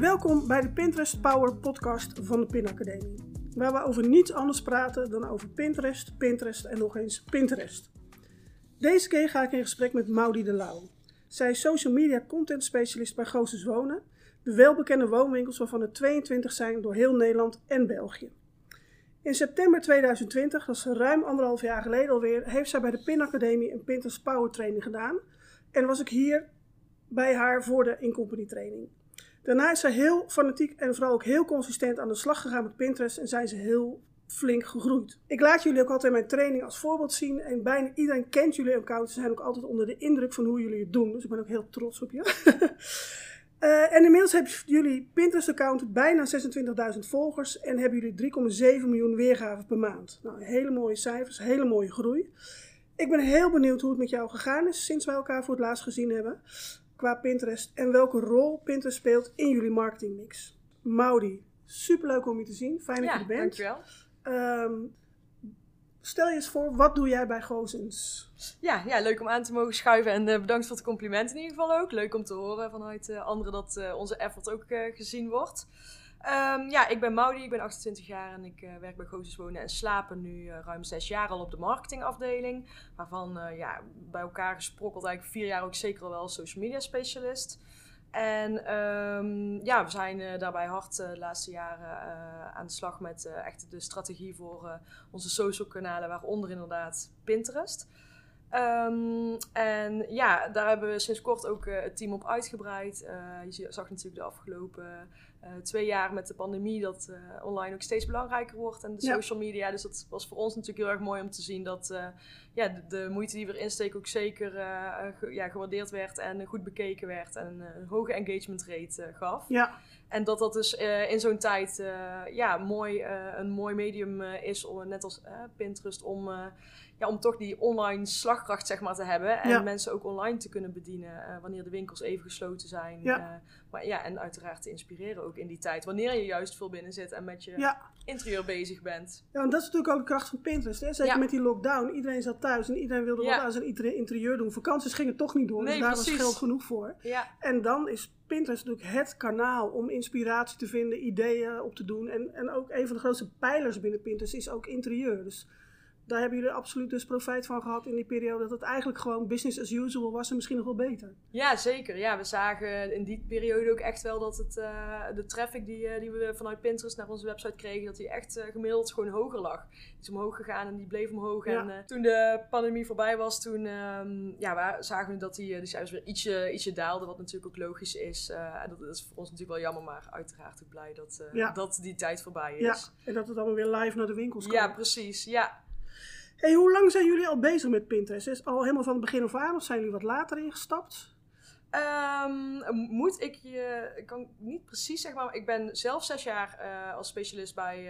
Welkom bij de Pinterest Power podcast van de Pin Academie. Waar we over niets anders praten dan over Pinterest, Pinterest en nog eens Pinterest. Deze keer ga ik in gesprek met Maudi de Lauw. Zij is social media content specialist bij Goossens Wonen, de welbekende woonwinkels waarvan er 22 zijn door heel Nederland en België. In september 2020, dat is ruim anderhalf jaar geleden alweer, heeft zij bij de Pin Academie een Pinterest Power Training gedaan. En was ik hier bij haar voor de Incompany training. Daarna is zij heel fanatiek en vooral ook heel consistent aan de slag gegaan met Pinterest en zijn ze heel flink gegroeid. Ik laat jullie ook altijd mijn training als voorbeeld zien en bijna iedereen kent jullie account. Ze zijn ook altijd onder de indruk van hoe jullie het doen, dus ik ben ook heel trots op je. Uh, en inmiddels hebben jullie Pinterest-account bijna 26.000 volgers en hebben jullie 3,7 miljoen weergaven per maand. Nou, hele mooie cijfers, hele mooie groei. Ik ben heel benieuwd hoe het met jou gegaan is sinds wij elkaar voor het laatst gezien hebben qua Pinterest en welke rol Pinterest speelt in jullie marketingmix. Maudi, superleuk om je te zien. Fijn dat je er bent. dankjewel. Um, stel je eens voor, wat doe jij bij Gozens? Ja, ja, leuk om aan te mogen schuiven en uh, bedankt voor het compliment in ieder geval ook. Leuk om te horen vanuit uh, anderen dat uh, onze effort ook gezien wordt. Um, ja, ik ben Maudi, ik ben 28 jaar en ik uh, werk bij Gozes Wonen en Slapen nu uh, ruim zes jaar al op de marketingafdeling. Waarvan uh, ja, bij elkaar gesprokkeld eigenlijk vier jaar ook zeker al wel social media specialist. En um, ja, we zijn daarbij hard de laatste jaren aan de slag met echt de strategie voor onze social kanalen, waaronder inderdaad Pinterest. Um, en ja, daar hebben we sinds kort ook het team op uitgebreid. je zag natuurlijk de afgelopen uh, twee jaar met de pandemie dat uh, online ook steeds belangrijker wordt en de ja. social media. Dus dat was voor ons natuurlijk heel erg mooi om te zien dat uh, ja, de, de, moeite die we erin steken ook zeker ge, ja, gewaardeerd werd en goed bekeken werd en een hoge engagement rate gaf. Ja. En dat dat dus in zo'n tijd ja, mooi, een mooi medium is, om, net als Pinterest, om ja, om toch die online slagkracht zeg maar, te hebben. En ja. mensen ook online te kunnen bedienen uh, wanneer de winkels even gesloten zijn. Ja. Uh, maar ja, en uiteraard te inspireren ook in die tijd. Wanneer je juist veel binnen zit en met je ja. interieur bezig bent. Ja, en dat is natuurlijk ook de kracht van Pinterest. Hè? Zeker met die lockdown. Iedereen zat thuis en iedereen wilde wat aan zijn interieur doen. Vakanties gingen toch niet door. Nee, dus daar precies. was geld genoeg voor. Ja. En dan is Pinterest natuurlijk het kanaal om inspiratie te vinden, ideeën op te doen. En, en ook een van de grootste pijlers binnen Pinterest is ook interieur. Dus daar hebben jullie absoluut dus profijt van gehad in die periode. Dat het eigenlijk gewoon business as usual was en misschien nog wel beter. Ja, zeker. Ja, we zagen in die periode ook echt wel dat het, uh, de traffic die, uh, die we vanuit Pinterest naar onze website kregen, dat die echt uh, gemiddeld gewoon hoger lag. Die is omhoog gegaan en die bleef omhoog. Ja. En toen de pandemie voorbij was, toen um, ja, we zagen we dat die, die cijfers weer ietsje, ietsje daalden, wat natuurlijk ook logisch is. en dat is voor ons natuurlijk wel jammer, maar uiteraard ook blij dat, ja. dat die tijd voorbij is. Ja, en dat het allemaal weer live naar de winkels komt. Ja, precies. Ja. Hey, hoe lang zijn jullie al bezig met Pinterest? Is het al helemaal van het begin af aan of zijn jullie wat later ingestapt? Um, moet ik je, ik kan niet precies zeggen, maar ik ben zelf zes jaar uh, als specialist bij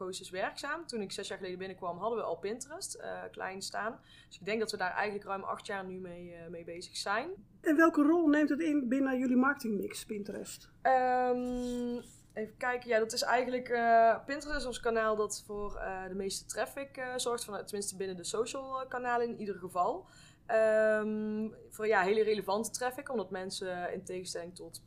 uh, werkzaam. Toen ik zes jaar geleden binnenkwam, hadden we al Pinterest uh, klein staan. Dus ik denk dat we daar eigenlijk ruim acht jaar nu mee, mee bezig zijn. En welke rol neemt het in binnen jullie marketingmix, Pinterest? Um, Even kijken, ja, dat is eigenlijk uh, Pinterest is ons kanaal dat voor uh, de meeste traffic uh, zorgt, van, tenminste binnen de social kanalen in ieder geval. Um, voor ja, hele relevante traffic, omdat mensen in tegenstelling tot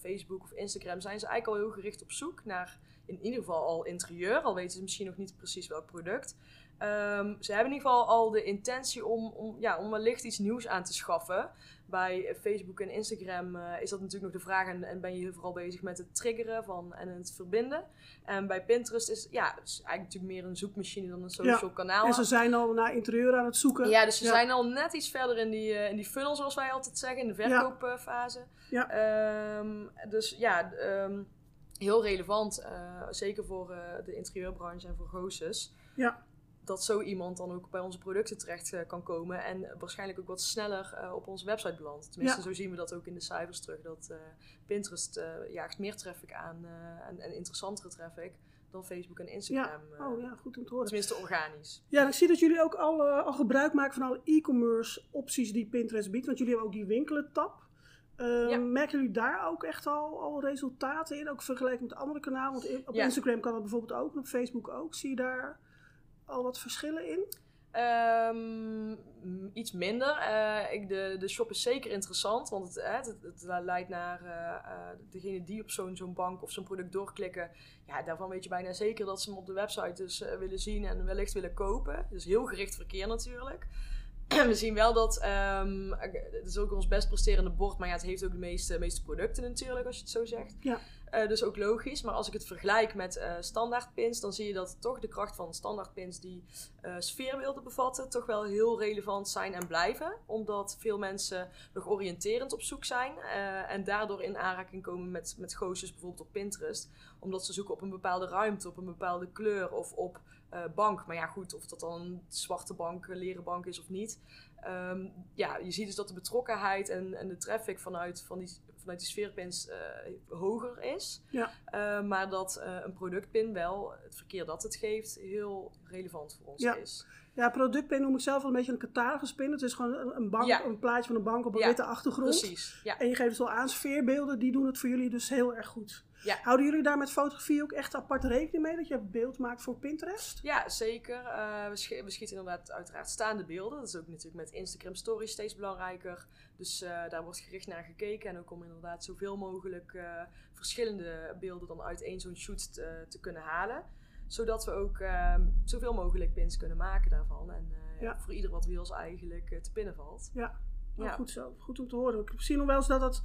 Facebook of Instagram zijn ze eigenlijk al heel gericht op zoek naar in ieder geval al interieur, al weten ze misschien nog niet precies welk product. Um, ze hebben in ieder geval al de intentie om, om, ja, om wellicht iets nieuws aan te schaffen. Bij Facebook en Instagram uh, is dat natuurlijk nog de vraag en, en, ben je vooral bezig met het triggeren van, en het verbinden. En bij Pinterest is, ja, het is eigenlijk natuurlijk meer een zoekmachine dan een social ja. kanaal. En ze zijn al naar interieur aan het zoeken. Ja, dus ze ja. zijn al net iets verder in die, uh, in die funnel, zoals wij altijd zeggen, in de verkoopfase. Ja. Um, dus ja, um, heel relevant, uh, zeker voor de interieurbranche en voor Gozes. Ja dat zo iemand dan ook bij onze producten terecht uh, kan komen en waarschijnlijk ook wat sneller uh, op onze website belandt. Tenminste, Ja. zo zien we dat ook in de cijfers terug. Dat uh, Pinterest jaagt meer traffic aan en, en, interessantere traffic dan Facebook en Instagram. Ja. Oh ja, goed om te horen. Tenminste, organisch. Ja, ik zie dat jullie ook al, al gebruik maken van alle e-commerce opties die Pinterest biedt. Want jullie hebben ook die winkelen tab. Uh, Ja. Merken jullie daar ook echt al, al resultaten in? Ook vergeleken met andere kanalen? Want op Ja. Instagram kan dat bijvoorbeeld ook, en op Facebook ook. Zie je daar al wat verschillen in? Ehm, iets minder. Uh, ik, de, de shop is zeker interessant, want het, het, het leidt naar uh, degene die op zo'n zo'n bank of zo'n product doorklikken. Ja, daarvan weet je bijna zeker dat ze hem op de website dus willen zien en wellicht willen kopen. Dus heel gericht verkeer natuurlijk. we zien wel dat, um, het is ook ons best presterende bord, maar ja, het heeft ook de meeste, meeste producten natuurlijk, als je het zo zegt. Ja. Uh, dus ook logisch. Maar als ik het vergelijk met uh, standaard pins, dan zie je dat toch de kracht van standaard pins die uh, sfeerbeelden bevatten, toch wel heel relevant zijn en blijven. Omdat veel mensen nog oriënterend op zoek zijn en daardoor in aanraking komen met, met goosjes bijvoorbeeld op Pinterest. Omdat ze zoeken op een bepaalde ruimte, op een bepaalde kleur of op bank. Maar ja, goed, of dat dan een zwarte bank, een leren bank is of niet. Um, ja, je ziet dus dat de betrokkenheid en, en de traffic vanuit, van die, vanuit die sfeerpins uh, hoger is. Ja. Uh, maar dat uh, een productpin wel, het verkeer dat het geeft, heel relevant voor ons ja. is. Ja, productpin noem ik zelf wel een beetje een cataloguspin. Het is gewoon een, een, bank, Ja. een plaatje van een bank op een Ja, witte achtergrond. Precies, ja. En je geeft het wel aan, sfeerbeelden, die doen het voor jullie dus heel erg goed. Ja. Houden jullie daar met fotografie ook echt apart rekening mee? Dat je beeld maakt voor Pinterest? Ja, zeker. Uh, we, sch we, schieten inderdaad uiteraard staande beelden. Dat is ook natuurlijk met Instagram Stories steeds belangrijker. Dus uh, daar wordt gericht naar gekeken. En ook om inderdaad zoveel mogelijk uh, verschillende beelden dan uit één zo'n shoot te, kunnen halen. Zodat we ook ehm, zoveel mogelijk pins kunnen maken daarvan. En Ja. voor ieder wat wils eigenlijk te pinnen valt. Ja, nou, Ja. goed zo. Goed om te horen. Ik zie nog wel eens dat dat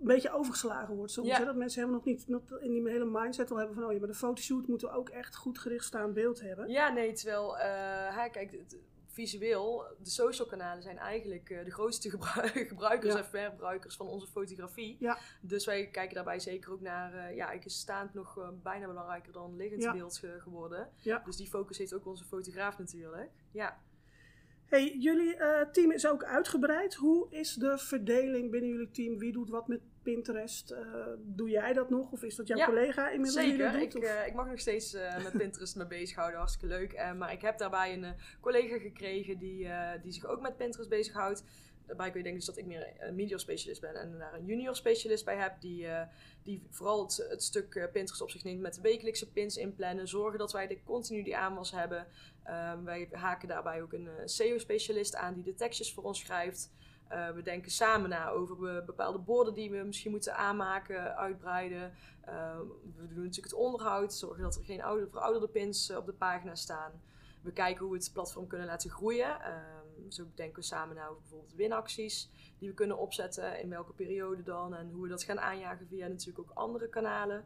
een beetje overgeslagen wordt soms. Ja. Hè? Dat mensen helemaal nog niet nog in die hele mindset al hebben van... oh ja, maar de fotoshoot moeten we ook echt goed gericht staan beeld hebben. Ja, nee, terwijl, eh, hè, kijk, het- visueel, de social kanalen zijn eigenlijk eh, de grootste gebru- gebruikers Ja. en verbruikers van onze fotografie. Ja. Dus wij kijken daarbij zeker ook naar, eh, ja, eigenlijk is staand nog eh, bijna belangrijker dan liggend beeld ge- geworden. Dus die focus heeft ook onze fotograaf natuurlijk. Ja. Hey, jullie eh, team is ook uitgebreid. Hoe is de verdeling binnen jullie team? Wie doet wat met Pinterest? Eh, doe jij dat nog? Of is dat jouw Ja, collega inmiddels die Zeker, ik, doet? Of- eh, ik mag nog steeds met Pinterest me bezighouden, hartstikke leuk. Maar ik heb daarbij een collega gekregen die, die zich ook met Pinterest bezighoudt. Daarbij kun je denken dus dat ik meer een medior specialist ben en daar een junior specialist bij heb. Die, eh, die vooral het, stuk eh, Pinterest op zich neemt met de wekelijkse pins inplannen. Zorgen dat wij de, continu die aanwas hebben. Ehm, wij haken daarbij ook een eh, SEO-specialist aan die de tekstjes voor ons schrijft. We denken samen na over be- bepaalde borden die we misschien moeten aanmaken, uitbreiden. Ehm, we doen natuurlijk het onderhoud, zorgen dat er geen oude, verouderde pins op de pagina staan. We kijken hoe we het platform kunnen laten groeien. Ehm, zo denken we samen over bijvoorbeeld winacties die we kunnen opzetten, in welke periode dan en hoe we dat gaan aanjagen via natuurlijk ook andere kanalen.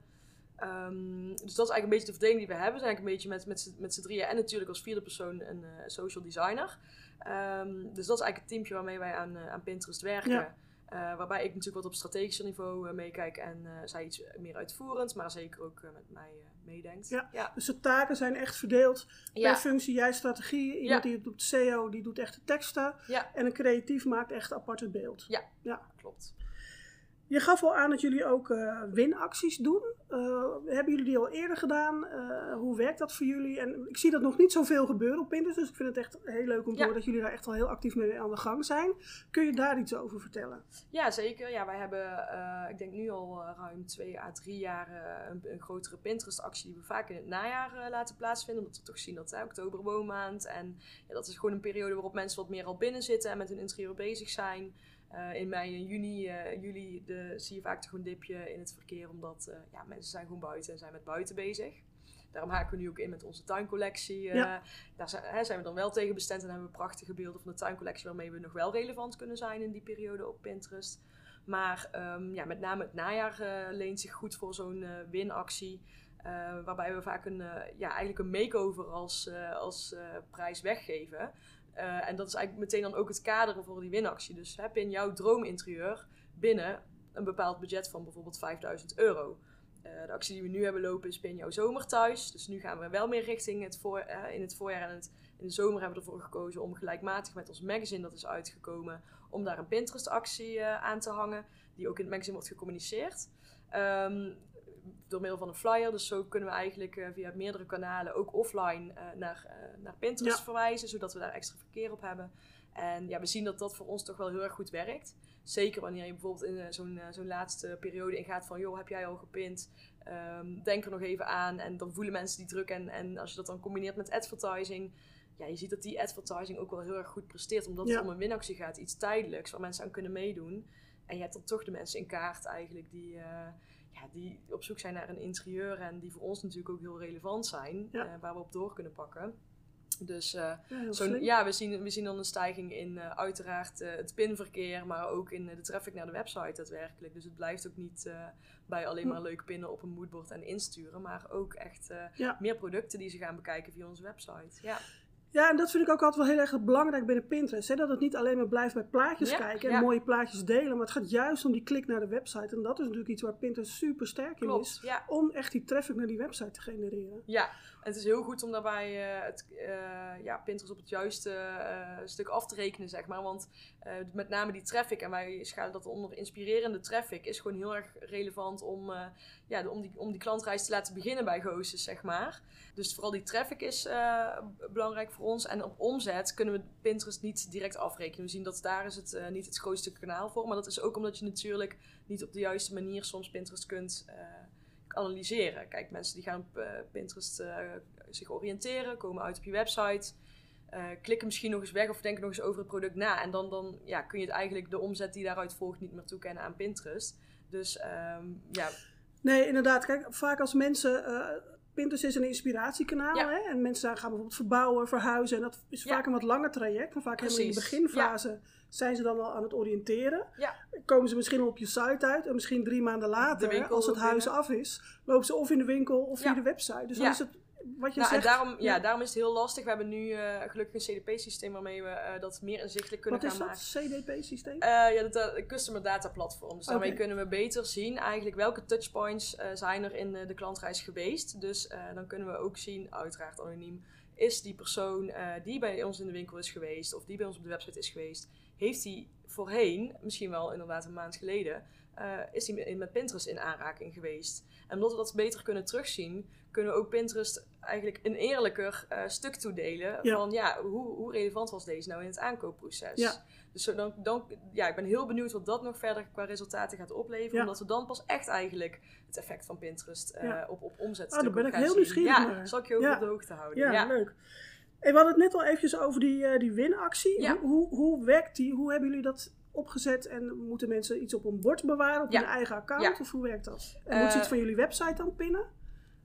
Ehm, dus dat is eigenlijk een beetje de verdeling die we hebben. We zijn eigenlijk een beetje met, met, met z'n drieën en natuurlijk als vierde persoon een eh, social designer. Ehm, dus dat is eigenlijk het teampje waarmee wij aan, eh, aan Pinterest werken. Eh, waarbij ik natuurlijk wat op strategischer niveau eh, meekijk en eh, zij iets meer uitvoerend, maar zeker ook met mij meedenkt. Ja. ja. Dus de taken zijn echt verdeeld Ja. per functie. Jij strategie, iemand Ja. die het doet SEO, die doet echt de teksten. Ja. En een creatief maakt echt apart het beeld. klopt. Je gaf al aan dat jullie ook eh, winacties doen. Eh, hebben jullie die al eerder gedaan? Eh, hoe werkt dat voor jullie? En ik zie dat nog niet zoveel gebeuren op Pinterest. Dus ik vind het echt heel leuk om te Ja. horen dat jullie daar echt al heel actief mee aan de gang zijn. Kun je daar iets over vertellen? Ja, zeker. Ja, wij hebben, ik denk nu al ruim twee à drie jaar een, een grotere Pinterest-actie die we vaak in het najaar laten plaatsvinden. Omdat we toch zien dat uh, oktober woonmaand en ja, dat is gewoon een periode waarop mensen wat meer al binnen zitten en met hun interieur bezig zijn. Eh, in mei en juni, eh, juli de, zie je vaak toch een dipje in het verkeer, omdat eh, ja, mensen zijn gewoon buiten en zijn met buiten bezig. Daarom haken we nu ook in met onze tuincollectie. Daar zijn, hè, zijn we dan wel tegen bestemd en hebben we prachtige beelden van de tuincollectie waarmee we nog wel relevant kunnen zijn in die periode op Pinterest. Maar ehm, ja, met name het najaar leent zich goed voor zo'n winactie. waarbij we vaak een, ja, eigenlijk een makeover als, als prijs weggeven. Eh, en dat is eigenlijk meteen dan ook het kaderen voor die winactie. Dus heb in jouw droominterieur binnen een bepaald budget van bijvoorbeeld 5000 euro. Eh, de actie die we nu hebben lopen is Pin jouw zomer thuis. Dus nu gaan we wel meer richting het voor, eh, in het voorjaar en in de zomer hebben we ervoor gekozen om gelijkmatig met ons magazine dat is uitgekomen, om daar een Pinterest actie aan te hangen, die ook in het magazine wordt gecommuniceerd. Ehm, door middel van een flyer. Dus zo kunnen we eigenlijk eh, via meerdere kanalen, ook offline, eh, naar, eh, naar Pinterest Ja. verwijzen, zodat we daar extra verkeer op hebben. En ja, we zien dat dat voor ons toch wel heel erg goed werkt. Zeker wanneer je bijvoorbeeld in zo'n zo'n laatste periode ingaat van, joh, heb jij al gepint? Ehm, denk er nog even aan. En dan voelen mensen die druk. En, en als je dat dan combineert met advertising, ja, je ziet dat die advertising ook wel heel erg goed presteert. Omdat Ja. het om een winactie gaat, iets tijdelijks, waar mensen aan kunnen meedoen. En je hebt dan toch de mensen in kaart eigenlijk die, ja, die op zoek zijn naar een interieur. En die voor ons natuurlijk ook heel relevant zijn, Ja. eh, waar we op door kunnen pakken. Dus eh, Ja, slim. ja, we zien, we zien dan een stijging in eh, uiteraard het pinverkeer, maar ook in de traffic naar de website daadwerkelijk. Dus het blijft ook niet bij alleen maar leuke pinnen op een moodboard en insturen, maar ook echt Ja. meer producten die ze gaan bekijken via onze website. Ja, Ja, en dat vind ik ook altijd wel heel erg belangrijk binnen Pinterest. Hè? Dat het niet alleen maar blijft bij plaatjes Ja, kijken en ja. mooie plaatjes delen. Maar het gaat juist om die klik naar de website. En dat is natuurlijk iets waar Pinterest super sterk in is. Ja. Om echt die traffic naar die website te genereren. Ja, het is heel goed om daarbij eh, het, eh, ja, Pinterest op het juiste eh, stuk af te rekenen, zeg maar. Want met name die traffic, en wij schalen dat onder inspirerende traffic, is gewoon heel erg relevant om, ja, om, die, om die klantreis te laten beginnen bij Ghosts, zeg maar. Dus vooral die traffic is belangrijk voor ons. En op omzet kunnen we Pinterest niet direct afrekenen. We zien dat daar is het niet het grootste kanaal voor. Maar dat is ook omdat je natuurlijk niet op de juiste manier soms Pinterest kunt analyseren. Kijk, mensen die gaan op eh, Pinterest eh, zich oriënteren, komen uit op je website, eh, klikken misschien nog eens weg of denken nog eens over het product na. En dan, dan ja, kun je het eigenlijk de omzet die daaruit volgt niet meer toekennen aan Pinterest. Dus ehm, ja, Nee, inderdaad. Kijk, vaak als mensen. Pinterest is een inspiratiekanaal. Ja. Hè? En mensen gaan bijvoorbeeld verbouwen, verhuizen. En dat is Ja. vaak een wat langer traject. En vaak helemaal in de Precies. beginfase zijn ze dan al aan het oriënteren. Ja. Komen ze misschien op je site uit. En misschien drie maanden later, als het huis binnen. af is, lopen ze of in de winkel of via de website. Dus dan is het wat je nou, en zegt. daarom, ja, daarom is het heel lastig. We hebben nu eh, gelukkig een CDP-systeem waarmee we eh, dat meer inzichtelijk kunnen wat is gaan dat? maken. CDP-systeem? Eh, ja, dat uh, Customer Data Platform. Dus daarmee kunnen we beter zien eigenlijk welke touchpoints zijn er in de klantreis geweest. Dus dan kunnen we ook zien, uiteraard anoniem, is die persoon die bij ons in de winkel is geweest of die bij ons op de website is geweest, heeft die voorheen, misschien wel inderdaad een maand geleden, eh, is die met- Pinterest in aanraking geweest. En omdat we dat beter kunnen terugzien, kunnen we ook Pinterest eigenlijk een eerlijker eh, stuk toedelen Ja. van ja, hoe, hoe relevant was deze nou in het aankoopproces. Ja. Dus dan, dan, ja, ik ben heel benieuwd wat dat nog verder qua resultaten gaat opleveren. Ja. Omdat we dan pas echt eigenlijk het effect van Pinterest eh, op, op omzet Oh, daar ben ik heel zien. nieuwsgierig Ja, naar. zal ik je ook op de hoogte houden. Ja, leuk. Hey, we hadden het net al eventjes over die, eh, die winactie. Ja. Hoe, hoe, hoe werkt die? Hoe hebben jullie dat opgezet? En moeten mensen iets op een bord bewaren op Ja. hun eigen account? Ja. Of hoe werkt dat? En Eh, moet ze iets van jullie website dan pinnen?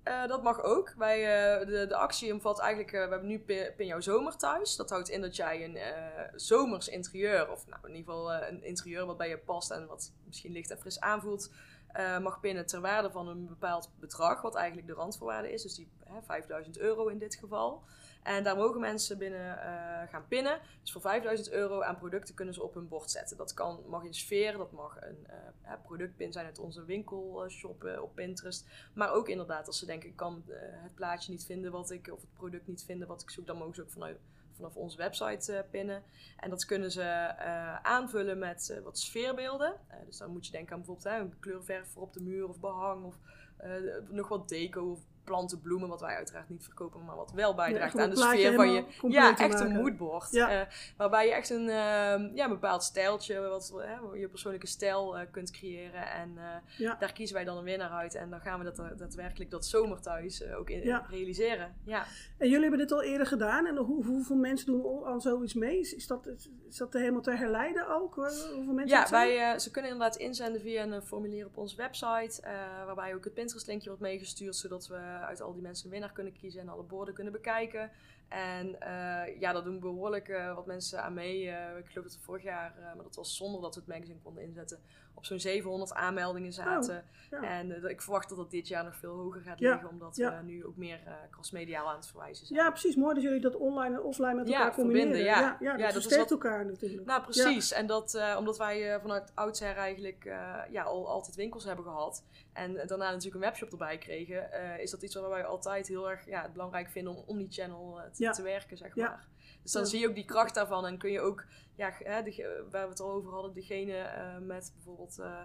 Eh, dat mag ook. Wij, eh, de, de actie omvat eigenlijk, eh, we hebben nu Pin, jouw zomer thuis. Dat houdt in dat jij een eh, zomers interieur, of nou in ieder geval eh, een interieur wat bij je past en wat misschien licht en fris aanvoelt, eh, mag pinnen ter waarde van een bepaald bedrag, wat eigenlijk de randvoorwaarde is. Dus die hè, 5000 euro in dit geval. En daar mogen mensen binnen eh, gaan pinnen. Dus voor 5000 euro aan producten kunnen ze op hun bord zetten. Dat kan, mag een sfeer, dat mag een eh, hè, productpin zijn uit onze winkelshop eh, op Pinterest. Maar ook inderdaad, als ze denken, ik kan eh, het plaatje niet vinden wat ik, of het product niet vinden wat ik zoek, dan mogen ze ook vanuit, vanaf onze website eh, pinnen. En dat kunnen ze eh, aanvullen met eh, wat sfeerbeelden. Eh, dus dan moet je denken aan bijvoorbeeld een kleurverf voor op de muur of behang of eh, nog wat deco of planten, bloemen, wat wij uiteraard niet verkopen, maar wat wel bijdraagt aan de sfeer van je. Ja, echt een moodboard. Ja. eh, waarbij je echt een, ehm, ja, bepaald stijltje, wat, hè, je persoonlijke stijl eh, kunt creëren. En eh, Ja. daar kiezen wij dan een winnaar uit. En dan gaan we dat, eh, daadwerkelijk dat zomerthuis eh, ook in, realiseren. Ja. En jullie hebben dit al eerder gedaan. En hoe, hoeveel mensen doen aan zoiets mee? Is, is, dat, is dat helemaal te herleiden ook? Eh, Hoeveel mensen Ja, wij, eh, ze kunnen inderdaad inzenden via een formulier op onze website. eh, waarbij ook het Pinterest-linkje wordt meegestuurd. Zodat we uit al die mensen een winnaar kunnen kiezen en alle borden kunnen bekijken. En eh, ja, daar doen behoorlijk eh, wat mensen aan mee. Eh, ik geloof dat we vorig jaar, eh, maar dat was zonder dat we het magazine konden inzetten, op zo'n 700 aanmeldingen zaten. ja. En eh, ik verwacht dat dat dit jaar nog veel hoger gaat Ja, liggen. Omdat ja. we nu ook meer eh crossmediaal aan het verwijzen zijn. Ja, precies. Mooi dat jullie dat online en offline met elkaar combineren. verbinden, ja. ja, dat dat is versterkt wat- elkaar natuurlijk. Nou, precies. En dat, eh, omdat wij eh, vanuit oudsher eigenlijk eh, ja, al altijd winkels hebben gehad. En daarna natuurlijk een webshop erbij kregen. eh, is dat iets waar wij altijd heel erg ja, belangrijk vinden om omnichannel eh, te, Ja. te werken, zeg Ja. maar. Dus dan zie je ook die kracht daarvan. En kun je ook, ja, de, waar we het al over hadden, degene eh, met bijvoorbeeld... eh,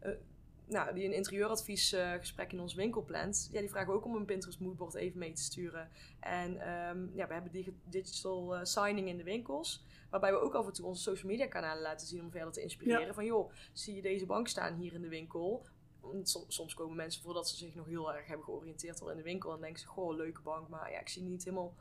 eh, nou, die een interieuradviesgesprek in ons winkel plant, ja, die vragen ook om een Pinterest moodboard even mee te sturen. En ehm, ja, we hebben digi- digital eh, signing in de winkels. Waarbij we ook af en toe onze social media kanalen laten zien om verder te inspireren. Van joh, zie je deze bank staan hier in de winkel? Soms komen mensen voordat ze zich nog heel erg hebben georiënteerd al in de winkel. En denken ze, goh, leuke bank. Maar ja, ik zie niet helemaal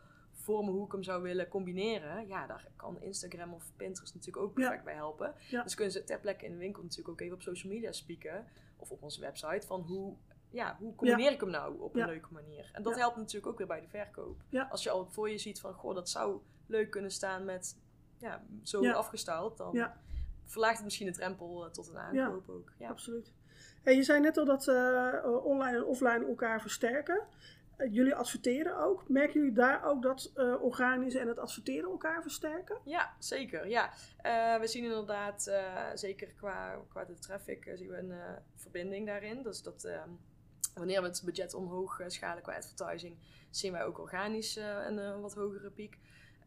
vormen hoe ik hem zou willen combineren, ja, daar kan Instagram of Pinterest natuurlijk ook perfect bij helpen. Ja. Dus kunnen ze ter plekke in de winkel natuurlijk ook even op social media spieken of op onze website van hoe, ja, hoe combineer ik hem nou op een leuke manier. En dat helpt natuurlijk ook weer bij de verkoop. Ja. Als je al voor je ziet van, goh, dat zou leuk kunnen staan met ja, zo Ja. afgestyled, dan verlaagt het misschien de drempel eh, tot een aankoop ook. Ja. Absoluut. Je zei net al dat eh, online en offline elkaar versterken. Eh, jullie adverteren ook. Merken jullie daar ook dat eh organisch en het adverteren elkaar versterken? Ja, zeker. Ja. Eh, we zien inderdaad, eh, zeker qua, qua de traffic, eh, zien we een eh, verbinding daarin. Dus dat ehm, wanneer we het budget omhoog eh, schalen qua advertising, zien wij ook organisch eh, een eh, wat hogere piek.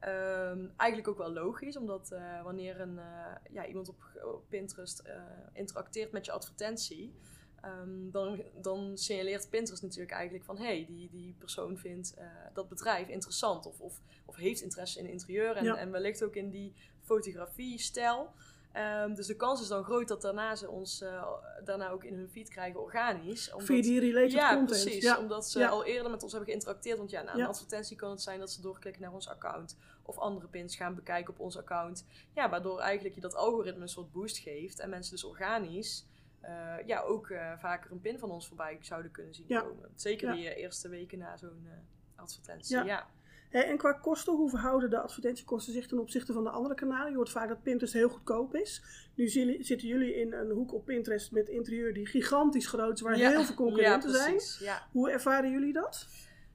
Ehm, eigenlijk ook wel logisch, omdat eh, wanneer een, eh, ja, iemand op, op Pinterest eh, interacteert met je advertentie, ehm, dan, dan signaleert Pinterest natuurlijk eigenlijk van hé, hey, die, die persoon vindt dat bedrijf interessant of, of, of heeft interesse in interieur en, Ja. en wellicht ook in die fotografie-stijl. Ehm, dus de kans is dan groot dat daarna ze ons eh, daarna ook in hun feed krijgen organisch. Omdat, Via die related ja, content. precies. Ja, Omdat ze Ja. al eerder met ons hebben geïnteracteerd. Want ja, na een Ja. advertentie kan het zijn dat ze doorklikken naar ons account. Of andere pins gaan bekijken op ons account. Ja, waardoor eigenlijk je dat algoritme een soort boost geeft. En mensen dus organisch eh, ja, ook eh, vaker een pin van ons voorbij zouden kunnen zien komen. Zeker die eerste weken na zo'n advertentie. Ja. Hè, en qua kosten, hoe verhouden de advertentiekosten zich ten opzichte van de andere kanalen? Je hoort vaak dat Pinterest heel goedkoop is. Nu zi- zitten jullie in een hoek op Pinterest met interieur die gigantisch groot is, waar Ja. heel veel concurrenten ja, zijn. Ja. Hoe ervaren jullie dat?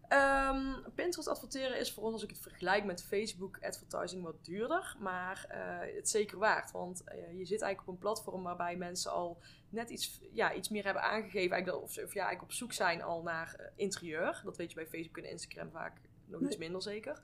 Ehm, Pinterest adverteren is voor ons, als ik het vergelijk met Facebook advertising, wat duurder. Maar eh, het zeker waard. Want eh, je zit eigenlijk op een platform waarbij mensen al net iets, ja, iets meer hebben aangegeven. Eigenlijk, of, of ja, eigenlijk op zoek zijn al naar eh, interieur. Dat weet je bij Facebook en Instagram vaak nog iets minder zeker.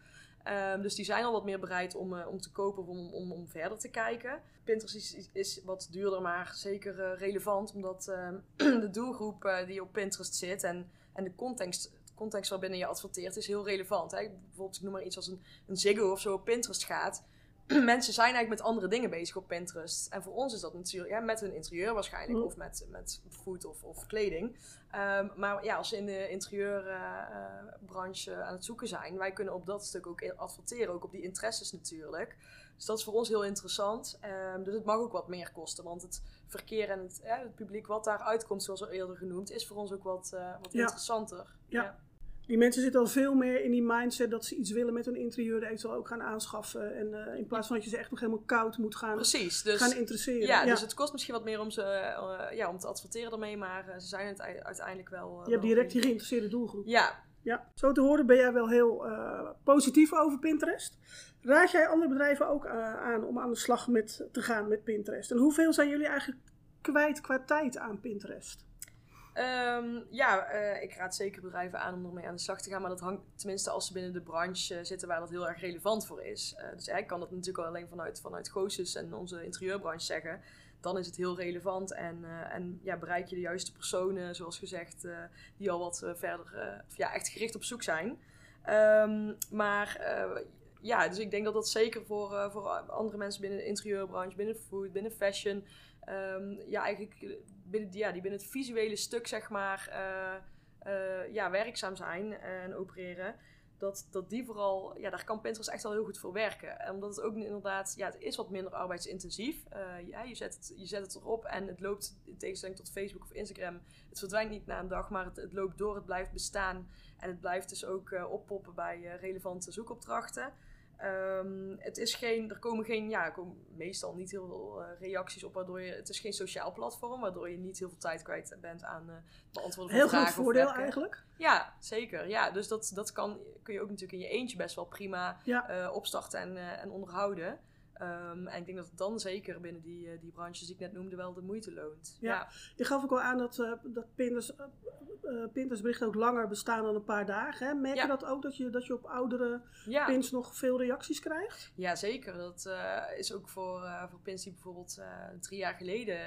Ehm, dus die zijn al wat meer bereid om, eh, om te kopen of om, om, om verder te kijken. Pinterest is, is, is wat duurder, maar zeker eh, relevant. Omdat ehm, de doelgroep eh, die op Pinterest zit en, en de context, context waarbinnen je adverteert is heel relevant. Hè? Bijvoorbeeld, ik noem maar iets als een, een Ziggo of zo op Pinterest gaat. Mensen zijn eigenlijk met andere dingen bezig op Pinterest. En voor ons is dat natuurlijk ja, met hun interieur waarschijnlijk. Mm. Of met, met food of, of kleding. Ehm, maar ja, als ze in de interieurbranche aan het zoeken zijn, wij kunnen op dat stuk ook adverteren, ook op die interesses natuurlijk. Dus dat is voor ons heel interessant. Ehm, dus het mag ook wat meer kosten, want het verkeer en het, ja, het publiek wat daar uitkomt, zoals al eerder genoemd, is voor ons ook wat, eh, wat Ja. interessanter. Ja. Die mensen zitten al veel meer in die mindset dat ze iets willen met hun interieur, eventueel ook gaan aanschaffen. En eh, in plaats van dat je ze echt nog helemaal koud moet gaan, Precies. Dus, gaan interesseren. ja, dus het kost misschien wat meer om, ze, eh, ja, om te adverteren ermee, maar eh, ze zijn het ei- uiteindelijk wel. je hebt direct die geïnteresseerde doelgroep. Ja, Ja, zo te horen ben jij wel heel positief over Pinterest. Raad jij andere bedrijven ook aan om aan de slag met, te gaan met Pinterest? En hoeveel zijn jullie eigenlijk kwijt qua tijd aan Pinterest? Ehm, ja, eh, ik raad zeker bedrijven aan om ermee aan de slag te gaan. Maar dat hangt tenminste als ze binnen de branche zitten waar dat heel erg relevant voor is. Eh, dus ik kan dat natuurlijk al alleen vanuit, vanuit en onze interieurbranche zeggen. Dan is het heel relevant en, eh, en ja, bereik je de juiste personen, zoals gezegd, die al wat verder ja, echt gericht op zoek zijn. Ehm, maar ja, dus ik denk dat dat zeker voor, voor andere mensen binnen de interieurbranche, binnen food, binnen fashion, ehm, ja, eigenlijk binnen, die- binnen het visuele stuk, zeg maar, eh, eh, ja, werkzaam zijn en opereren. Dat, dat die vooral, ja, daar kan Pinterest echt wel heel goed voor werken. En Omdat het ook inderdaad, ja, het is wat minder arbeidsintensief. Eh ja, je, zet het, je zet het erop en het loopt, in tegenstelling tot Facebook of Instagram, het verdwijnt niet na een dag, maar het, het loopt door, het blijft bestaan. En het blijft dus ook oppoppen bij relevante zoekopdrachten. Ehm, het is geen, er komen geen, ja, er komen meestal niet heel veel eh, reacties op, waardoor je, het is geen sociaal platform, waardoor je niet heel veel tijd kwijt bent aan eh beantwoorden van Heel vragen groot of voordeel eigenlijk. Ja, zeker. Ja, dus dat, dat kan, kun je ook natuurlijk in je eentje best wel prima Ja. eh, opstarten en, en onderhouden. Ehm, en ik denk dat het dan zeker binnen die, eh, die branches die ik net noemde wel de moeite loont. Ja. Ja, Je gaf ook al aan dat, eh dat Pinterest, eh, eh, Pinterest berichten ook langer bestaan dan een paar dagen. Hè? Merk je dat ook, dat je, dat je op oudere ja. pins nog veel reacties krijgt? Ja, zeker. Dat is ook voor, voor pins die bijvoorbeeld drie jaar geleden,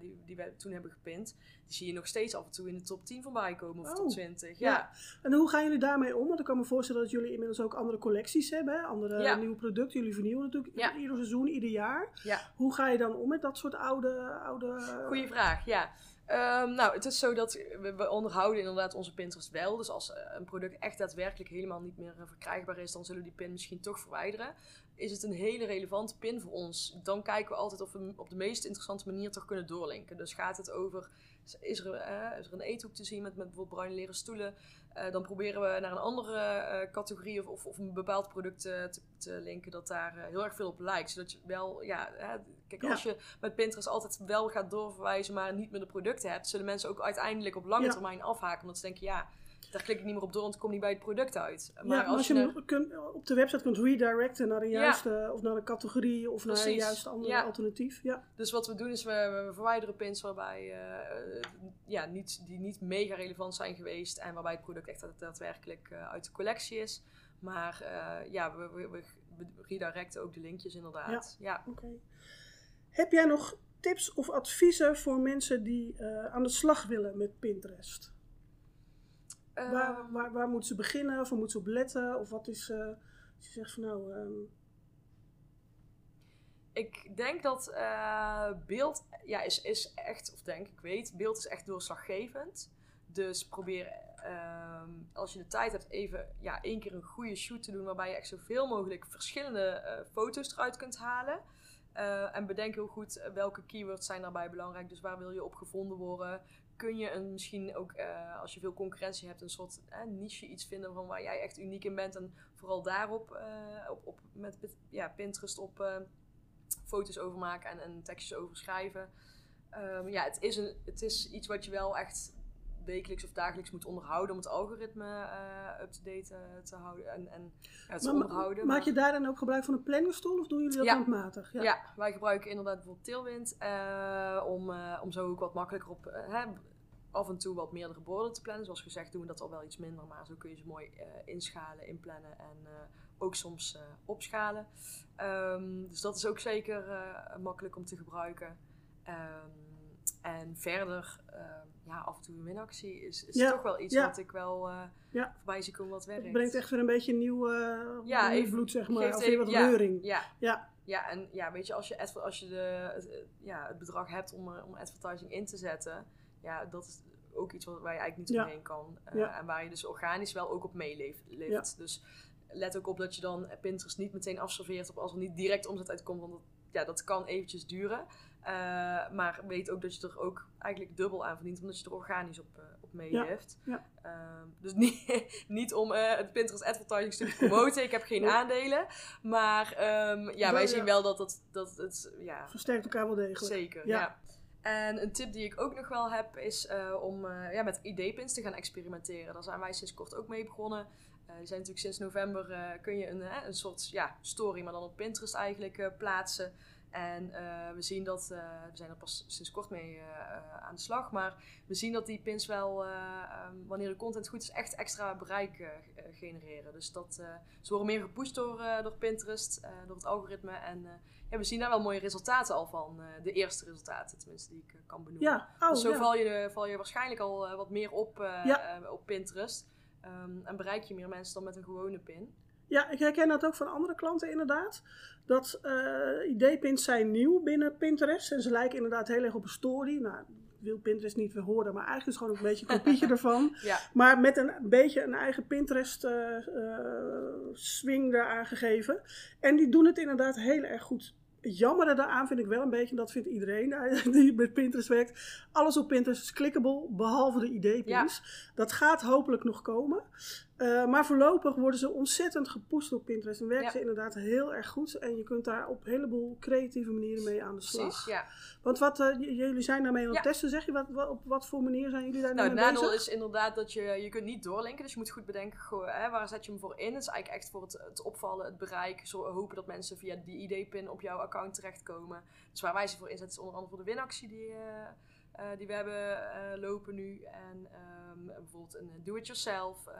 die, die we toen hebben gepint, die zie je nog steeds af en toe in de top 10 voorbij komen of Oh, top 20. ja. Ja, En hoe gaan jullie daarmee om? Want ik kan me voorstellen dat jullie inmiddels ook andere collecties hebben, hè? andere Ja. nieuwe producten. Jullie vernieuwen natuurlijk Ja. ieder seizoen, ieder jaar. ja. Hoe ga je dan om met dat soort oude... oude Goeie vraag, ja. Ehm, nou, het is zo dat we, we onderhouden inderdaad onze Pinterest wel. Dus als eh, een product echt daadwerkelijk helemaal niet meer eh, verkrijgbaar is, dan zullen we die pin misschien toch verwijderen. Is het een hele relevante pin voor ons? Dan kijken we altijd of we hem op de meest interessante manier toch kunnen doorlinken. Dus gaat het over, is er, eh, is er een eethoek te zien met, met bijvoorbeeld bruine leren stoelen? Eh, dan proberen we naar een andere eh, categorie of, of, of, een bepaald product te, te, linken dat daar heel erg veel op lijkt. Zodat je wel, ja, kijk, als je met Pinterest altijd wel gaat doorverwijzen, maar niet meer de producten hebt, zullen mensen ook uiteindelijk op lange termijn afhaken. Omdat ze denken, ja, daar klik ik niet meer op door, want ik kom niet bij het product uit. Maar, als, je, je kunt, op de website kunt redirecten naar een juiste, of naar een categorie, of naar een juist andere alternatief. Ja. Dus wat we doen is, we, we verwijderen pins waarbij, uh, ja, niet, die niet mega relevant zijn geweest en waarbij het product echt daadwerkelijk uh, uit de collectie is. Maar uh, ja, we, we, we, redirecten ook de linkjes inderdaad. Ja, oké. Heb jij nog tips of adviezen voor mensen die aan de slag willen met Pinterest? Waar, ehm. waar, waar moeten ze beginnen? Of waar moeten ze op letten? Of wat is, uh, als je zegt van nou... Um... Ik denk dat uh, beeld ja, is, is echt, of denk ik weet, beeld is echt doorslaggevend. Dus probeer, uh, als je de tijd hebt, even ja, één keer een goede shoot te doen. Waarbij je echt zoveel mogelijk verschillende uh, foto's eruit kunt halen. Uh, en bedenk heel goed welke keywords zijn daarbij belangrijk. Dus waar wil je op gevonden worden? Kun je een, misschien ook, uh, als je veel concurrentie hebt, een soort uh, niche iets vinden van waar jij echt uniek in bent. En vooral daarop uh, op, met ja, Pinterest op foto's over maken en, en tekstjes over schrijven. Um, ja, het is, een, het is iets wat je wel echt wekelijks of dagelijks moet onderhouden om het algoritme up-to-date te houden en, en ja, te onderhouden. Maak je daar dan ook gebruik van een planningstool of doen jullie dat ja. handmatig? Ja. ja. wij gebruiken inderdaad bijvoorbeeld Tailwind om, om zo ook wat makkelijker op af en toe wat meerdere borden te plannen. Zoals gezegd doen we dat al wel iets minder, maar zo kun je ze mooi uh, inschalen, inplannen en uh, ook soms uh, opschalen. Um, dus dat is ook zeker makkelijk om te gebruiken. Um, en verder, ehm, ja, af en toe een winactie is, is ja, toch wel iets ja. wat ik wel ja. voorbij zie komen wat werkt. Het brengt echt weer een beetje nieuw, ja, nieuw zeg maar. Of weer wat reuring. Ja, ja. Ja, en ja, weet je, als je, als je de, het, ja, het bedrag hebt om, om advertising in te zetten, ja, dat is ook iets waar je eigenlijk niet omheen kan. En waar je dus organisch wel ook op meeleeft. Dus let ook op dat je dan Pinterest niet meteen afserveert op als er niet direct omzet uitkomt. Want dat, ja, dat kan eventjes duren. Uh, maar weet ook dat je er ook eigenlijk dubbel aan verdient, omdat je er organisch op, uh, op meeleeft. Ja. Ja. dus niet, niet om het Pinterest advertising stuk te promoten. Ik heb geen aandelen. Maar um, ja, wij zien wel dat, dat, dat het... Ja, Versterkt elkaar wel degelijk. Zeker, ja. En een tip die ik ook nog wel heb is om ja, met ID-pins te gaan experimenteren. Daar zijn wij sinds kort ook mee begonnen. Uh, zijn natuurlijk sinds november kun je een, een soort ja, story, maar dan op Pinterest eigenlijk plaatsen. En we zien dat, we zijn er pas sinds kort mee aan de slag, maar we zien dat die pins wel, um, wanneer de content goed is, echt extra bereik genereren. Dus dat, ze worden meer gepusht door, door Pinterest, door het algoritme. En ja, we zien daar wel mooie resultaten al van. De eerste resultaten, tenminste, die ik kan benoemen. Ja. Oh, dus zo val, je, val je waarschijnlijk al wat meer op, ja. op Pinterest. Um, en bereik je meer mensen dan met een gewone pin. Ja, ik herken dat ook van andere klanten inderdaad. Dat ID-pins zijn nieuw binnen Pinterest. En ze lijken inderdaad heel erg op een story. Nou, wil Pinterest niet weer horen, maar eigenlijk is het gewoon een beetje een kopietje ervan. Ja. Maar met een beetje een eigen Pinterest uh, uh, swing eraan gegeven. En die doen het inderdaad heel erg goed. Het jammere daaraan vind ik wel een beetje, en dat vindt iedereen die met Pinterest werkt. Alles op Pinterest is clickable, behalve de ID-pins. Dat gaat hopelijk nog komen. Uh, maar voorlopig worden ze ontzettend gepusht op Pinterest. En werken ze inderdaad heel erg goed. En je kunt daar op een heleboel creatieve manieren mee aan de slag. Precies, ja. Want wat, uh, jullie zijn daarmee aan het testen, zeg je? Wat, wat, op wat voor manier zijn jullie daar nou, mee bezig? Het nadeel is inderdaad dat je, je kunt niet doorlinken. Dus je moet goed bedenken, goh, hè, waar zet je hem voor in? Het is eigenlijk echt voor het, het opvallen, het bereik. Zo hopen dat mensen via die ID-pin op jouw account terechtkomen. Dus waar wij ze voor inzetten is onder andere voor de winactie die... Uh, die we hebben uh, lopen nu. En um, bijvoorbeeld een do-it-yourself. Uh,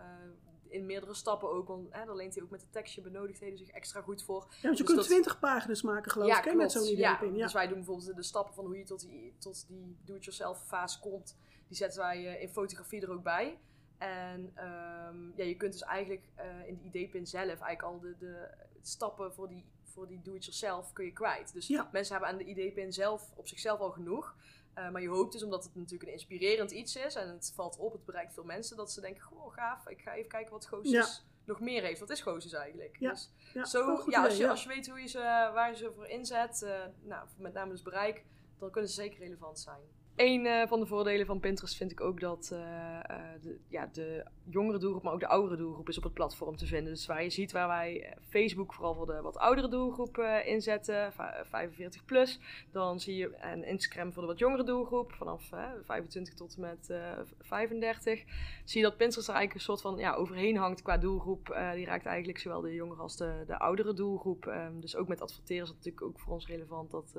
in meerdere stappen ook. Want hè, daar leent hij ook met de tekstje benodigdheden zich extra goed voor. Ja, want je dus kunt twintig pagina's maken geloof ja, ik, met zo'n idee ja, dus wij doen bijvoorbeeld de stappen van hoe je tot die, tot die do-it-yourself fase komt. Die zetten wij in fotografie er ook bij. En um, ja, je kunt dus eigenlijk in de ID-pin zelf eigenlijk al de, de stappen voor die, voor die do-it-yourself kun je kwijt. Dus mensen hebben aan de ID-pin zelf op zichzelf al genoeg. Eh, maar je hoopt dus, omdat het natuurlijk een inspirerend iets is en het valt op, het bereikt veel mensen, dat ze denken, goh, gaaf, ik ga even kijken wat Goosis nog meer heeft. Wat is Goosis eigenlijk? Ja. Dus Ja, zo, ja, als, je, ja. als je weet hoe je ze, waar je ze voor inzet, eh, nou, met name dus bereik, dan kunnen ze zeker relevant zijn. Een eh, van de voordelen van Pinterest vind ik ook dat eh, eh, de, ja, de jongere doelgroep, maar ook de oudere doelgroep is op het platform te vinden. Dus waar je ziet waar wij Facebook vooral voor de wat oudere doelgroep inzetten, va- 45 plus, dan zie je en Instagram voor de wat jongere doelgroep, vanaf eh, 25 tot en met eh, 35, zie je dat Pinterest er eigenlijk een soort van ja, overheen hangt qua doelgroep. Die raakt eigenlijk zowel de jongere als de, de oudere doelgroep. Ehm, dus ook met adverteren is het natuurlijk ook voor ons relevant dat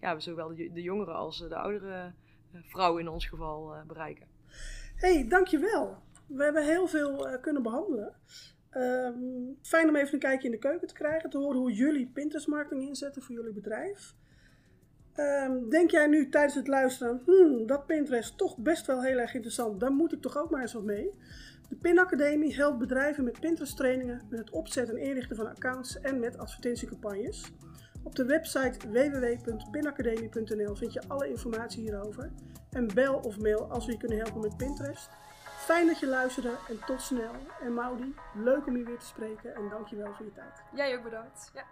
ja, we zowel de, de jongere als de oudere vrouwen in ons geval eh, bereiken. hey, dankjewel. We hebben heel veel eh, kunnen behandelen. Ehm, fijn om even een kijkje in de keuken te krijgen, te horen hoe jullie Pinterest marketing inzetten voor jullie bedrijf. Ehm, denk jij nu tijdens het luisteren, hmm, dat Pinterest toch best wel heel erg interessant, daar moet ik toch ook maar eens wat mee? De Pin Academie helpt bedrijven met Pinterest trainingen, met het opzetten en inrichten van accounts en met advertentiecampagnes. Op de website www.pinacademie.nl vind je alle informatie hierover. En bel of mail als we je kunnen helpen met Pinterest. Fijn dat je luisterde en tot snel. En Maudi, leuk om je weer te spreken en dankjewel voor je tijd. Jij ook bedankt. Ja.